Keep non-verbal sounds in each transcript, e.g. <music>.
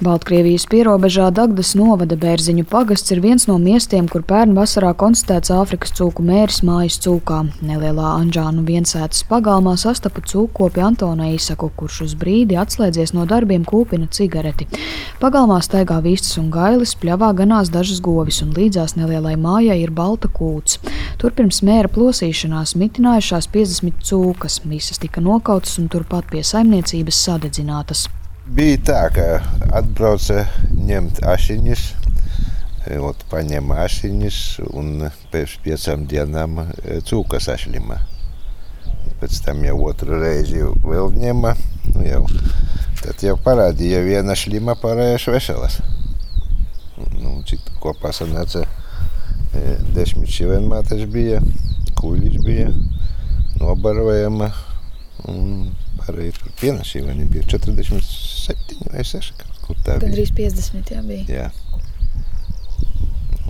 Baltkrievijas pierobežā Dagdas novada Bērziņu pagasts ir viens no miestiem, kur pērn vasarā konstatēts Āfrikas cūku mēris mājas cūkā. Nelielā Anžānu viensētas pagalmā sastapu cūkopi Antona Īsaku, kurš uz brīdi atslēdzies no darbiem kūpina cigareti. Pagalmā staigā vistas un gailis, pļavā ganās dažas govis un līdzās nelielai mājai ir balta kūts. Tur pirms mēra plosīšanās mitinājušās 50 cūkas, visas tika nokautas un turpat pie saimniecības sadedzinātas bija tā, ka atbrauca ņemt ašiņas, e, ot, paņēma ašiņas un pēc piecām dienām e, cūkas ašļima. Pēc tam jau otru reizi vēl ņēma, nu jau, tad jau parādīja viena šļima, pārējais veselas. Nu, cik kopā sanāca e, desmit šivenmātes bija, kuļiņš bija, nobarojama un pārējais pienašība, viņi bija 40 7 vai 6 kaut kur tā. Gan 350 jā, bija. Jā.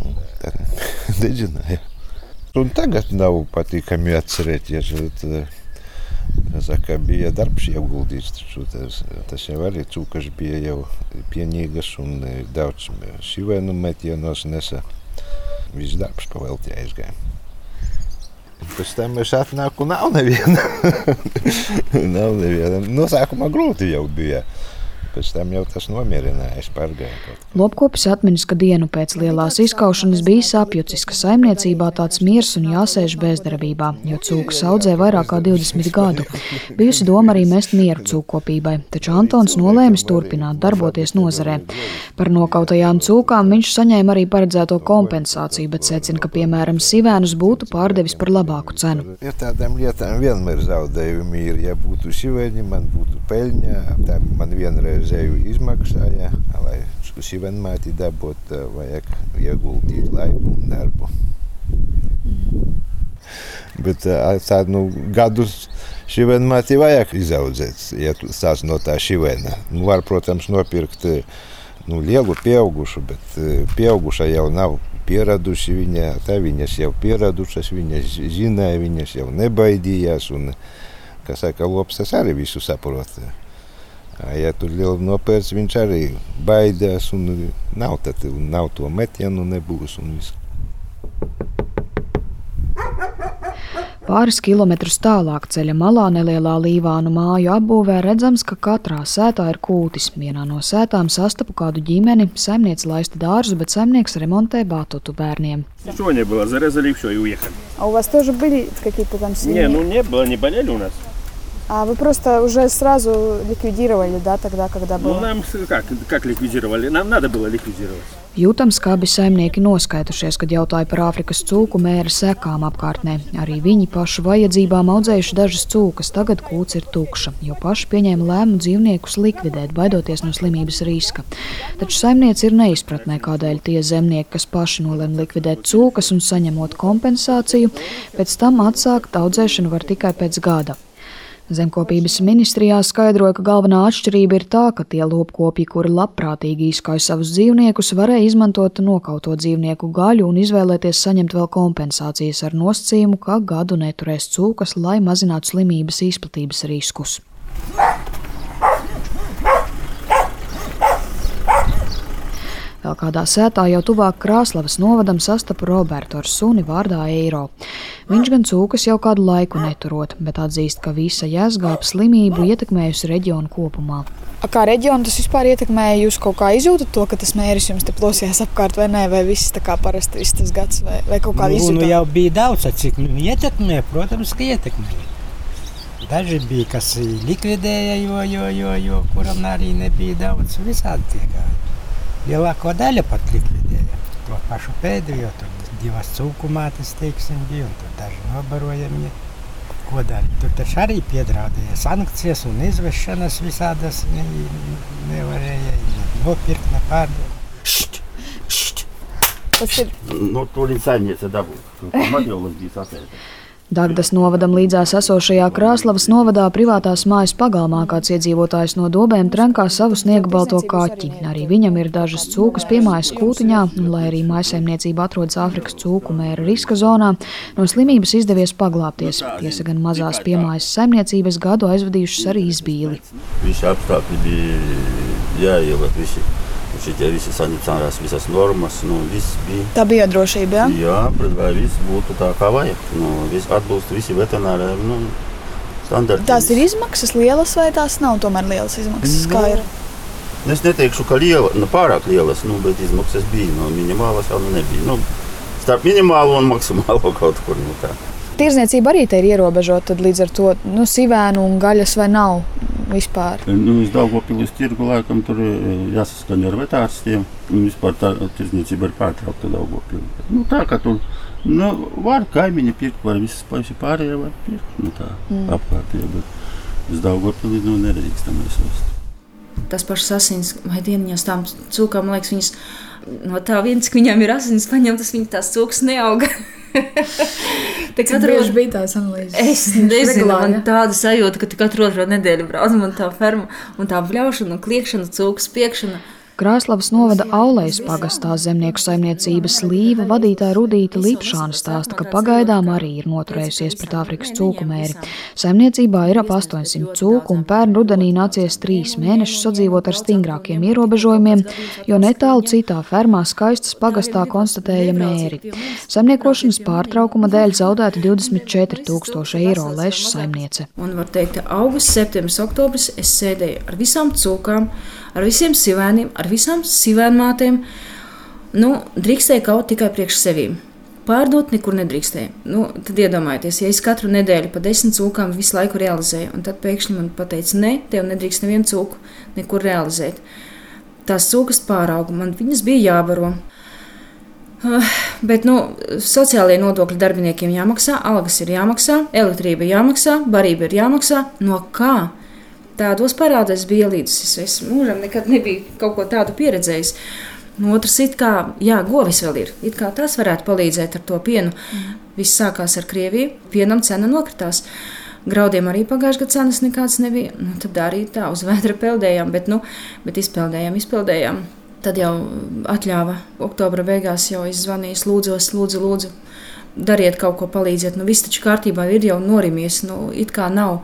Un tad <laughs> dedzināja. Un tagad nav patīkami atcerēties, bet eh, saka, bija darbs ieguldīts, taču tas, tas jau arī cūkaš bija jau pienīgas un eh, daudz eh, šivainu metienos nesa. Viss darbs pavēlti aizgāja. Pēc tam es atnāku, nav neviena. <laughs> nav neviena. No sākuma grūti jau bija. Pēc tam jau tas nomierināja, es pārgāju. Lopkopis atminis, ka dienu pēc lielās izkaušanas bija sapjucis, ka saimniecībā tāds miers un jāsēž bezdarbībā, jo cūkas audzē vairāk kā 20 gadu. Bijusi doma arī mest mieru cūkopībai, taču Antons nolēmis turpināt darboties nozarē. Par nokautajām cūkām viņš saņēma arī paredzēto kompensāciju, bet secina, ka, piemēram, sivēnus būtu pārdevis par labāku cenu. Ja tādām lietām vienmēr zaudējumi ir, ja būtu sivēni, man būtu peļņa, tā man vienreiz zēju izmaksāja, lai šivenmāti dabūt, vajag ieguldīt laiku un darbu. Bet tādu nu, gadus šivenmāti vajag izaudzēt, ja sāc no tā šivena. Nu, var, protams, nopirkt nu, lielu pieaugušu, bet pieauguša jau nav pieraduši viņa, tā viņas jau pieradušas, viņas zināja, viņas jau nebaidījās, un, kā saka, lops tas arī visu saprot. Ja tur liela nopērts, viņš arī baidās un nav, tad, un nav to metienu, nebūs un viss. Pāris kilometrus tālāk ceļa malā nelielā līvānu māju apbūvē redzams, ka katrā sētā ir kūtis. Vienā no sētām sastapu kādu ģimeni, saimniece laista dārzu, bet saimnieks remontē batutu bērniem. Сегодня было, зарезали все и уехали. А у вас тоже были какие-то там семьи? Не, ну не было, не болели у нас. А вы просто уже сразу ликвидировали, да, тогда, когда было? Ну, нам как, как ликвидировали? Нам надо было ликвидировать. Jūtams, kā abi saimnieki noskaitušies, kad jautāja par Āfrikas cūku mēra sekām apkārtnē. Arī viņi pašu vajadzībām audzējuši dažas cūkas, tagad kūts ir tukša, jo paši pieņēma lēmumu dzīvniekus likvidēt, baidoties no slimības riska. Taču saimniece ir neizpratnē, kādēļ tie zemnieki, kas paši nolēma likvidēt cūkas un saņemot kompensāciju, pēc tam atsākt audzēšanu var tikai pēc gada. Zemkopības ministrijā skaidroja, ka galvenā atšķirība ir tā, ka tie lopkopji, kuri labprātīgi izkauj savus dzīvniekus, varēja izmantot nokauto dzīvnieku gaļu un izvēlēties saņemt vēl kompensācijas ar nosacījumu, ka gadu neturēs cūkas, lai mazinātu slimības izplatības riskus. Vēl kādā sētā jau tuvāk Krāslavas novadam sastapu Robertu ar suni vārdā Eiro. Viņš gan cūkas jau kādu laiku neturot, bet atzīst, ka visa jēzgāpa slimību ietekmējusi reģionu kopumā. A kā reģionu tas vispār ietekmēja? Jūs kaut kā izjūtat to, ka tas mēris jums te plosījās apkārt, vai nē, vai viss tā kā parasti viss tas gads, vai, vai kaut kā nu, izjūtat? Nu, jau bija daudz, cik nu, ietekmē, protams, ka ietekmē. Daži bija, kas likvidēja, jo, jo, jo, jo kuram arī nebija daudz visādi tie gāji lielāko daļu pat likvidēja. To pašu pēdējo, tur divas cūku mātes, teiksim, bija, un tur daži nobarojamie. Ko darīt? Tur taču arī piedraudēja sankcijas un izvešanas visādas ne, nevarēja ne nopirkt, ne pārdot. Št, št. Tas ir... Nu, to līdz saimniece dabūja. Madjolas bija sasēta. Dagdas novadam līdzās esošajā Krāslavas novadā privātās mājas pagalmā kāds iedzīvotājs no dobēm trenkā savu sniega balto kaķi. Arī viņam ir dažas cūkas piemājas kūtiņā, un, lai arī maisaimniecība atrodas Āfrikas cūku mēra riska zonā, no slimības izdevies paglāpties. Tiesa gan mazās piemājas saimniecības gadu aizvadījušas arī izbīli. Visi apstākļi bija jāieliek visi šitie visi sanitārās, visas normas, nu, viss bija. Tā bija drošība, jā? Jā, pret vai viss būtu tā kā vajag. Nu, viss atbilst visi veterināri nu, standarti. Tās ir izmaksas lielas vai tās nav tomēr lielas izmaksas? Kā ir? Es neteikšu, ka liela, nu, pārāk lielas, nu, bet izmaksas bija. Nu, minimālas jau nu nebija. Nu, starp minimālo un maksimālo <laughs> kaut kur. Nu, tā. Tirzniecība arī te ir ierobežota, tad līdz ar to nu, sivēnu un gaļas vai nav vispār. Nu, es Daugopilīs tirgu laikam tur e, jāsaskaņo ar vetārstiem. Un vispār tā tirzniecība ir pārtraukta Daugopilī. Nu, tā kā tur nu, var kaimiņi pirkt, vai visas paši pārējie var pirkt. Nu, tā mm. apkārtējā, bet uz Daugopilī nu, nedrīkstam mēs vest. Tas pašs asins vai dieniņās tām cūkām, man liekas, viņas no tā viens, ka viņām ir asins paņemtas, viņas tās cūkas neauga. <laughs> <laughs> Tā katru reizi bija tāds analīzes. Es nezinu, man tāda sajūta, ka katru otro nedēļu brauc man tā ferma un tā bļaušana, kliekšana, cūkas piekšana. Krāslavas novada Aulējas pagastā zemnieku saimniecības līva vadītāja Rudīta Lipšāna stāsta, ka pagaidām arī ir noturējusies pret Āfrikas cūku mēri. Saimniecībā ir ap 800 cūku un pērn rudenī nācies trīs mēnešus sadzīvot ar stingrākiem ierobežojumiem, jo netālu citā fermā skaistas pagastā konstatēja mēri. Saimniekošanas pārtraukuma dēļ zaudēta 24 tūkstoši eiro lešu saimniece. Un var teikt, augusts, septembris, oktobris es sēdēju ar visām cūkām ar visiem sivēniem, ar visām sivēnmātēm. Nu, drīkstēja kaut tikai priekš sevīm. Pārdot nekur nedrīkstēja. Nu, tad iedomājieties, ja es katru nedēļu pa desmit cūkām visu laiku realizēju, un tad pēkšņi man teica, ne, tev nedrīkst nevienu cūku nekur realizēt. Tās cūkas pārauga, man viņas bija jābaro. Uh, bet nu, sociālajie nodokļi darbiniekiem jāmaksā, algas ir jāmaksā, elektrība jāmaksā, barība ir jāmaksā. No kā? Tādos parādos bija ielīdzis. Es mūžam nekad nebiju kaut ko tādu pieredzējis. No otras, it kā, jā, govis vēl ir. It kā tas varētu palīdzēt ar to pienu. Mm. Viss sākās ar Krieviju, pienam cena nokritās. Graudiem arī pagājušajā gadā cenas nekādas nebija. Nu, tad arī tā uz vēdra peldējām, bet, nu, bet izpeldējām, izpeldējām. Tad jau atļāva oktobra beigās, jau izzvanīja, lūdzu, lūdzu, lūdzu, dariet kaut ko palīdziet. Nu, viss taču kārtībā ir jau norimies, nu, it kā nav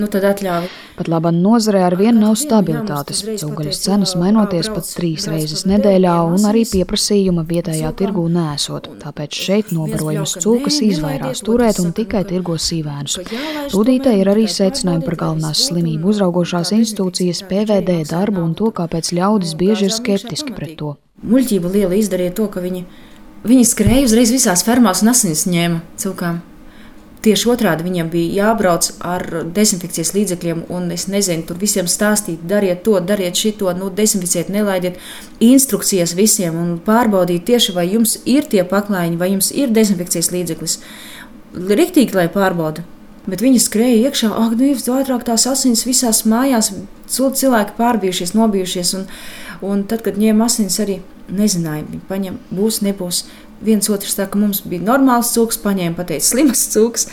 nu tad atļāva. Pat labā nozarē ar vienu nav stabilitātes. Cūgaļas cenas mainoties pat trīs reizes nedēļā, un arī pieprasījuma vietējā tirgū nesot. Tāpēc šeit nobarojumus cūkas izvairās turēt un tikai tirgo sīvēnus. Rudītē ir arī secinājumi par galvenās slimību uzraugošās institūcijas PVD darbu un to, kāpēc ļaudis bieži ir skeptiski pret to. Muļķība liela izdarīja to, ka viņi, viņi skrēja uzreiz visās fermās un asins ņēma cūkām. Tieši otrādi viņiem bija jābrauc ar dezinfekcijas līdzekļiem, un es nezinu, tur visiem stāstīt, dariet to, dariet šito, nu, dezinficēt, nelaidiet instrukcijas visiem un pārbaudīt tieši, vai jums ir tie paklājiņi, vai jums ir dezinfekcijas līdzeklis. Riktīgi, lai pārbauda. Bet viņi skrēja iekšā, ak, nu, ātrāk tās asins visās mājās, cilvēki pārbijušies, nobijušies. Un, un tad, kad ņēma asins, arī nezināja, viņi paņem, būs, nebūs viens otrs tā, ka mums bija normāls cūks, paņēma pateica slimas cūks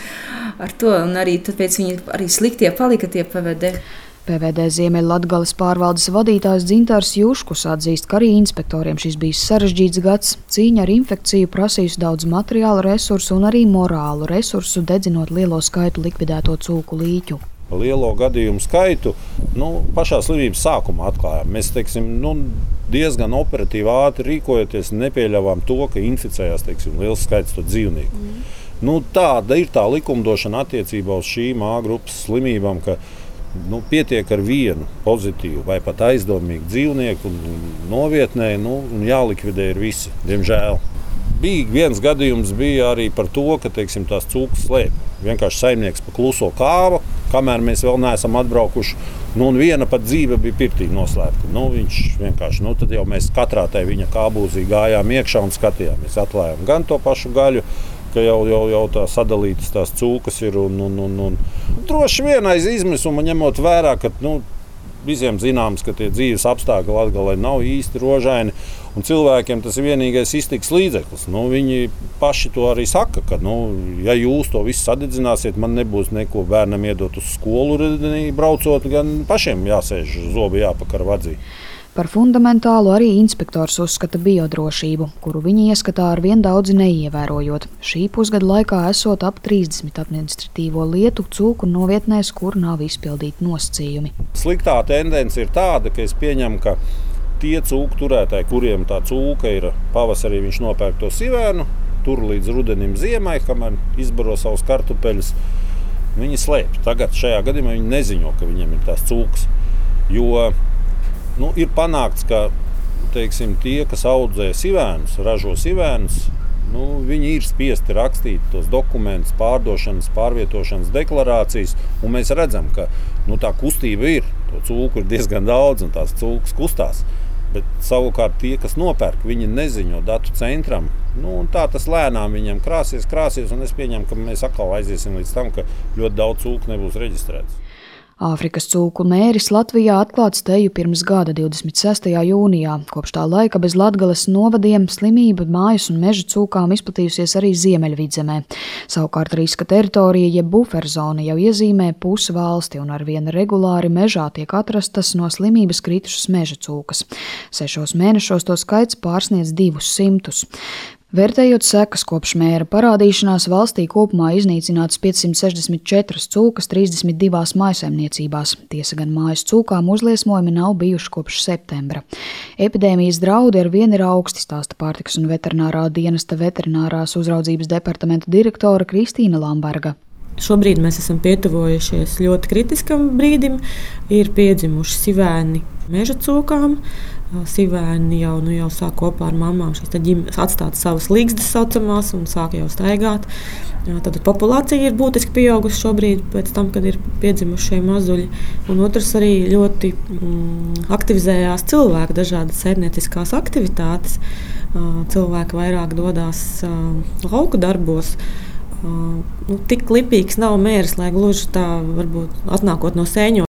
ar to, arī tāpēc viņi arī sliktie palika tie PVD. PVD Ziemeļlatgales pārvaldes vadītājs Dzintārs Juškus atzīst, ka arī inspektoriem šis bijis sarežģīts gads. Cīņa ar infekciju prasījusi daudz materiālu resursu un arī morālu resursu, dedzinot lielo skaitu likvidēto cūku līķu lielo gadījumu skaitu nu, pašā slimības sākumā atklājām. Mēs teiksim, nu, diezgan operatīvi ātri rīkojoties, nepieļāvām to, ka inficējās teiksim, liels skaits dzīvnieku. Mm. Nu, tāda ir tā likumdošana attiecībā uz šīm A grupas slimībām, ka nu, pietiek ar vienu pozitīvu vai pat aizdomīgu dzīvnieku novietnē, nu, un jālikvidē ir visi, diemžēl. Bija viens gadījums bija arī par to, ka teiksim, tās cūkas slēpj. Vienkārši saimnieks pa kluso kāva, kamēr mēs vēl neesam atbraukuši. Nu, un viena pat dzīve bija pirtī noslēgta. Nu, viņš vienkārši, nu, tad jau mēs katrā tajā viņa kābūzī gājām iekšā un skatījāmies. Atklājām gan to pašu gaļu, ka jau, jau, jau tā sadalītas tās cūkas ir. Un, un, un, un. Droši vien aiz izmisuma ņemot vērā, ka nu, visiem zināms, ka tie dzīves apstākļi Latvijā nav īsti rožaini. Un cilvēkiem tas ir vienīgais iztiks līdzeklis. Nu, viņi paši to arī saka, ka, nu, ja jūs to visu sadedzināsiet, man nebūs neko bērnam iedot uz skolu, rudenī braucot, gan pašiem jāsēž zobi jāpakar vadzī. Par fundamentālu arī inspektors uzskata biodrošību, kuru viņi ieskatā ar vien daudz neievērojot. Šī pusgada laikā esot ap 30 administratīvo lietu cūku novietnēs, kur nav izpildīti nosacījumi. Sliktā tendence ir tāda, ka es pieņemu, ka tie cūku turētāji, kuriem tā cūka ir pavasarī, viņš nopērk to sivēnu, tur līdz rudenim, ziemai, kamēr izbaro savus kartupeļus. Viņi slēpj. Tagad šajā gadījumā viņi neziņo, ka viņiem ir tās cūkas. Jo nu, ir panākts, ka teiksim, tie, kas audzē sivēnus, ražo sivēnus, nu, viņi ir spiesti rakstīt tos dokumentus, pārdošanas, pārvietošanas deklarācijas. Mēs redzam, ka nu, tā kustība ir. To cūku ir diezgan daudz, un tās cūkas kustās. Bet savukārt tie, kas nopērk, viņi neziņo datu centram. Nu, tā tas lēnām viņam krāsies, krāsies, es pieņemu, ka mēs atkal aiziesim līdz tam, ka ļoti daudz cūku nebūs reģistrēts. Āfrikas cūku mēris Latvijā atklāts teju pirms gada 26. jūnijā. Kopš tā laika bez Latgales novadiem slimība mājas un meža cūkām izplatījusies arī Ziemeļvidzemē. Savukārt riska teritorija, jeb buferzona jau iezīmē pusi valsti un arvien regulāri mežā tiek atrastas no slimības kritušas meža cūkas. Sešos mēnešos to skaits pārsniedz divus simtus. Vērtējot sekas kopš mēra parādīšanās, valstī kopumā iznīcināts 564 cūkas 32 mājsaimniecībās. Tiesa gan mājas cūkām uzliesmojumi nav bijuši kopš septembra. Epidēmijas draudi ar vienu ir augsti, stāsta pārtiks un veterinārā dienesta veterinārās uzraudzības departamenta direktore Kristīna Lamberga. Šobrīd mēs esam pietuvojušies ļoti kritiskam brīdim. Ir piedzimuši sivēni meža cūkām, Sivēni jau, nu, jau sāk kopā ar mamām ģimenes atstāt savas līgstas saucamās un sāk jau staigāt. Tad populācija ir būtiski pieaugusi šobrīd, pēc tam, kad ir piedzimuši šie mazuļi. Un otrs arī ļoti mm, aktivizējās cilvēki, dažādas sērnieciskās aktivitātes. Cilvēki vairāk dodas lauku darbos. Nu, tik lipīgs nav mērs, lai gluži tā, varbūt atnākot no sēņo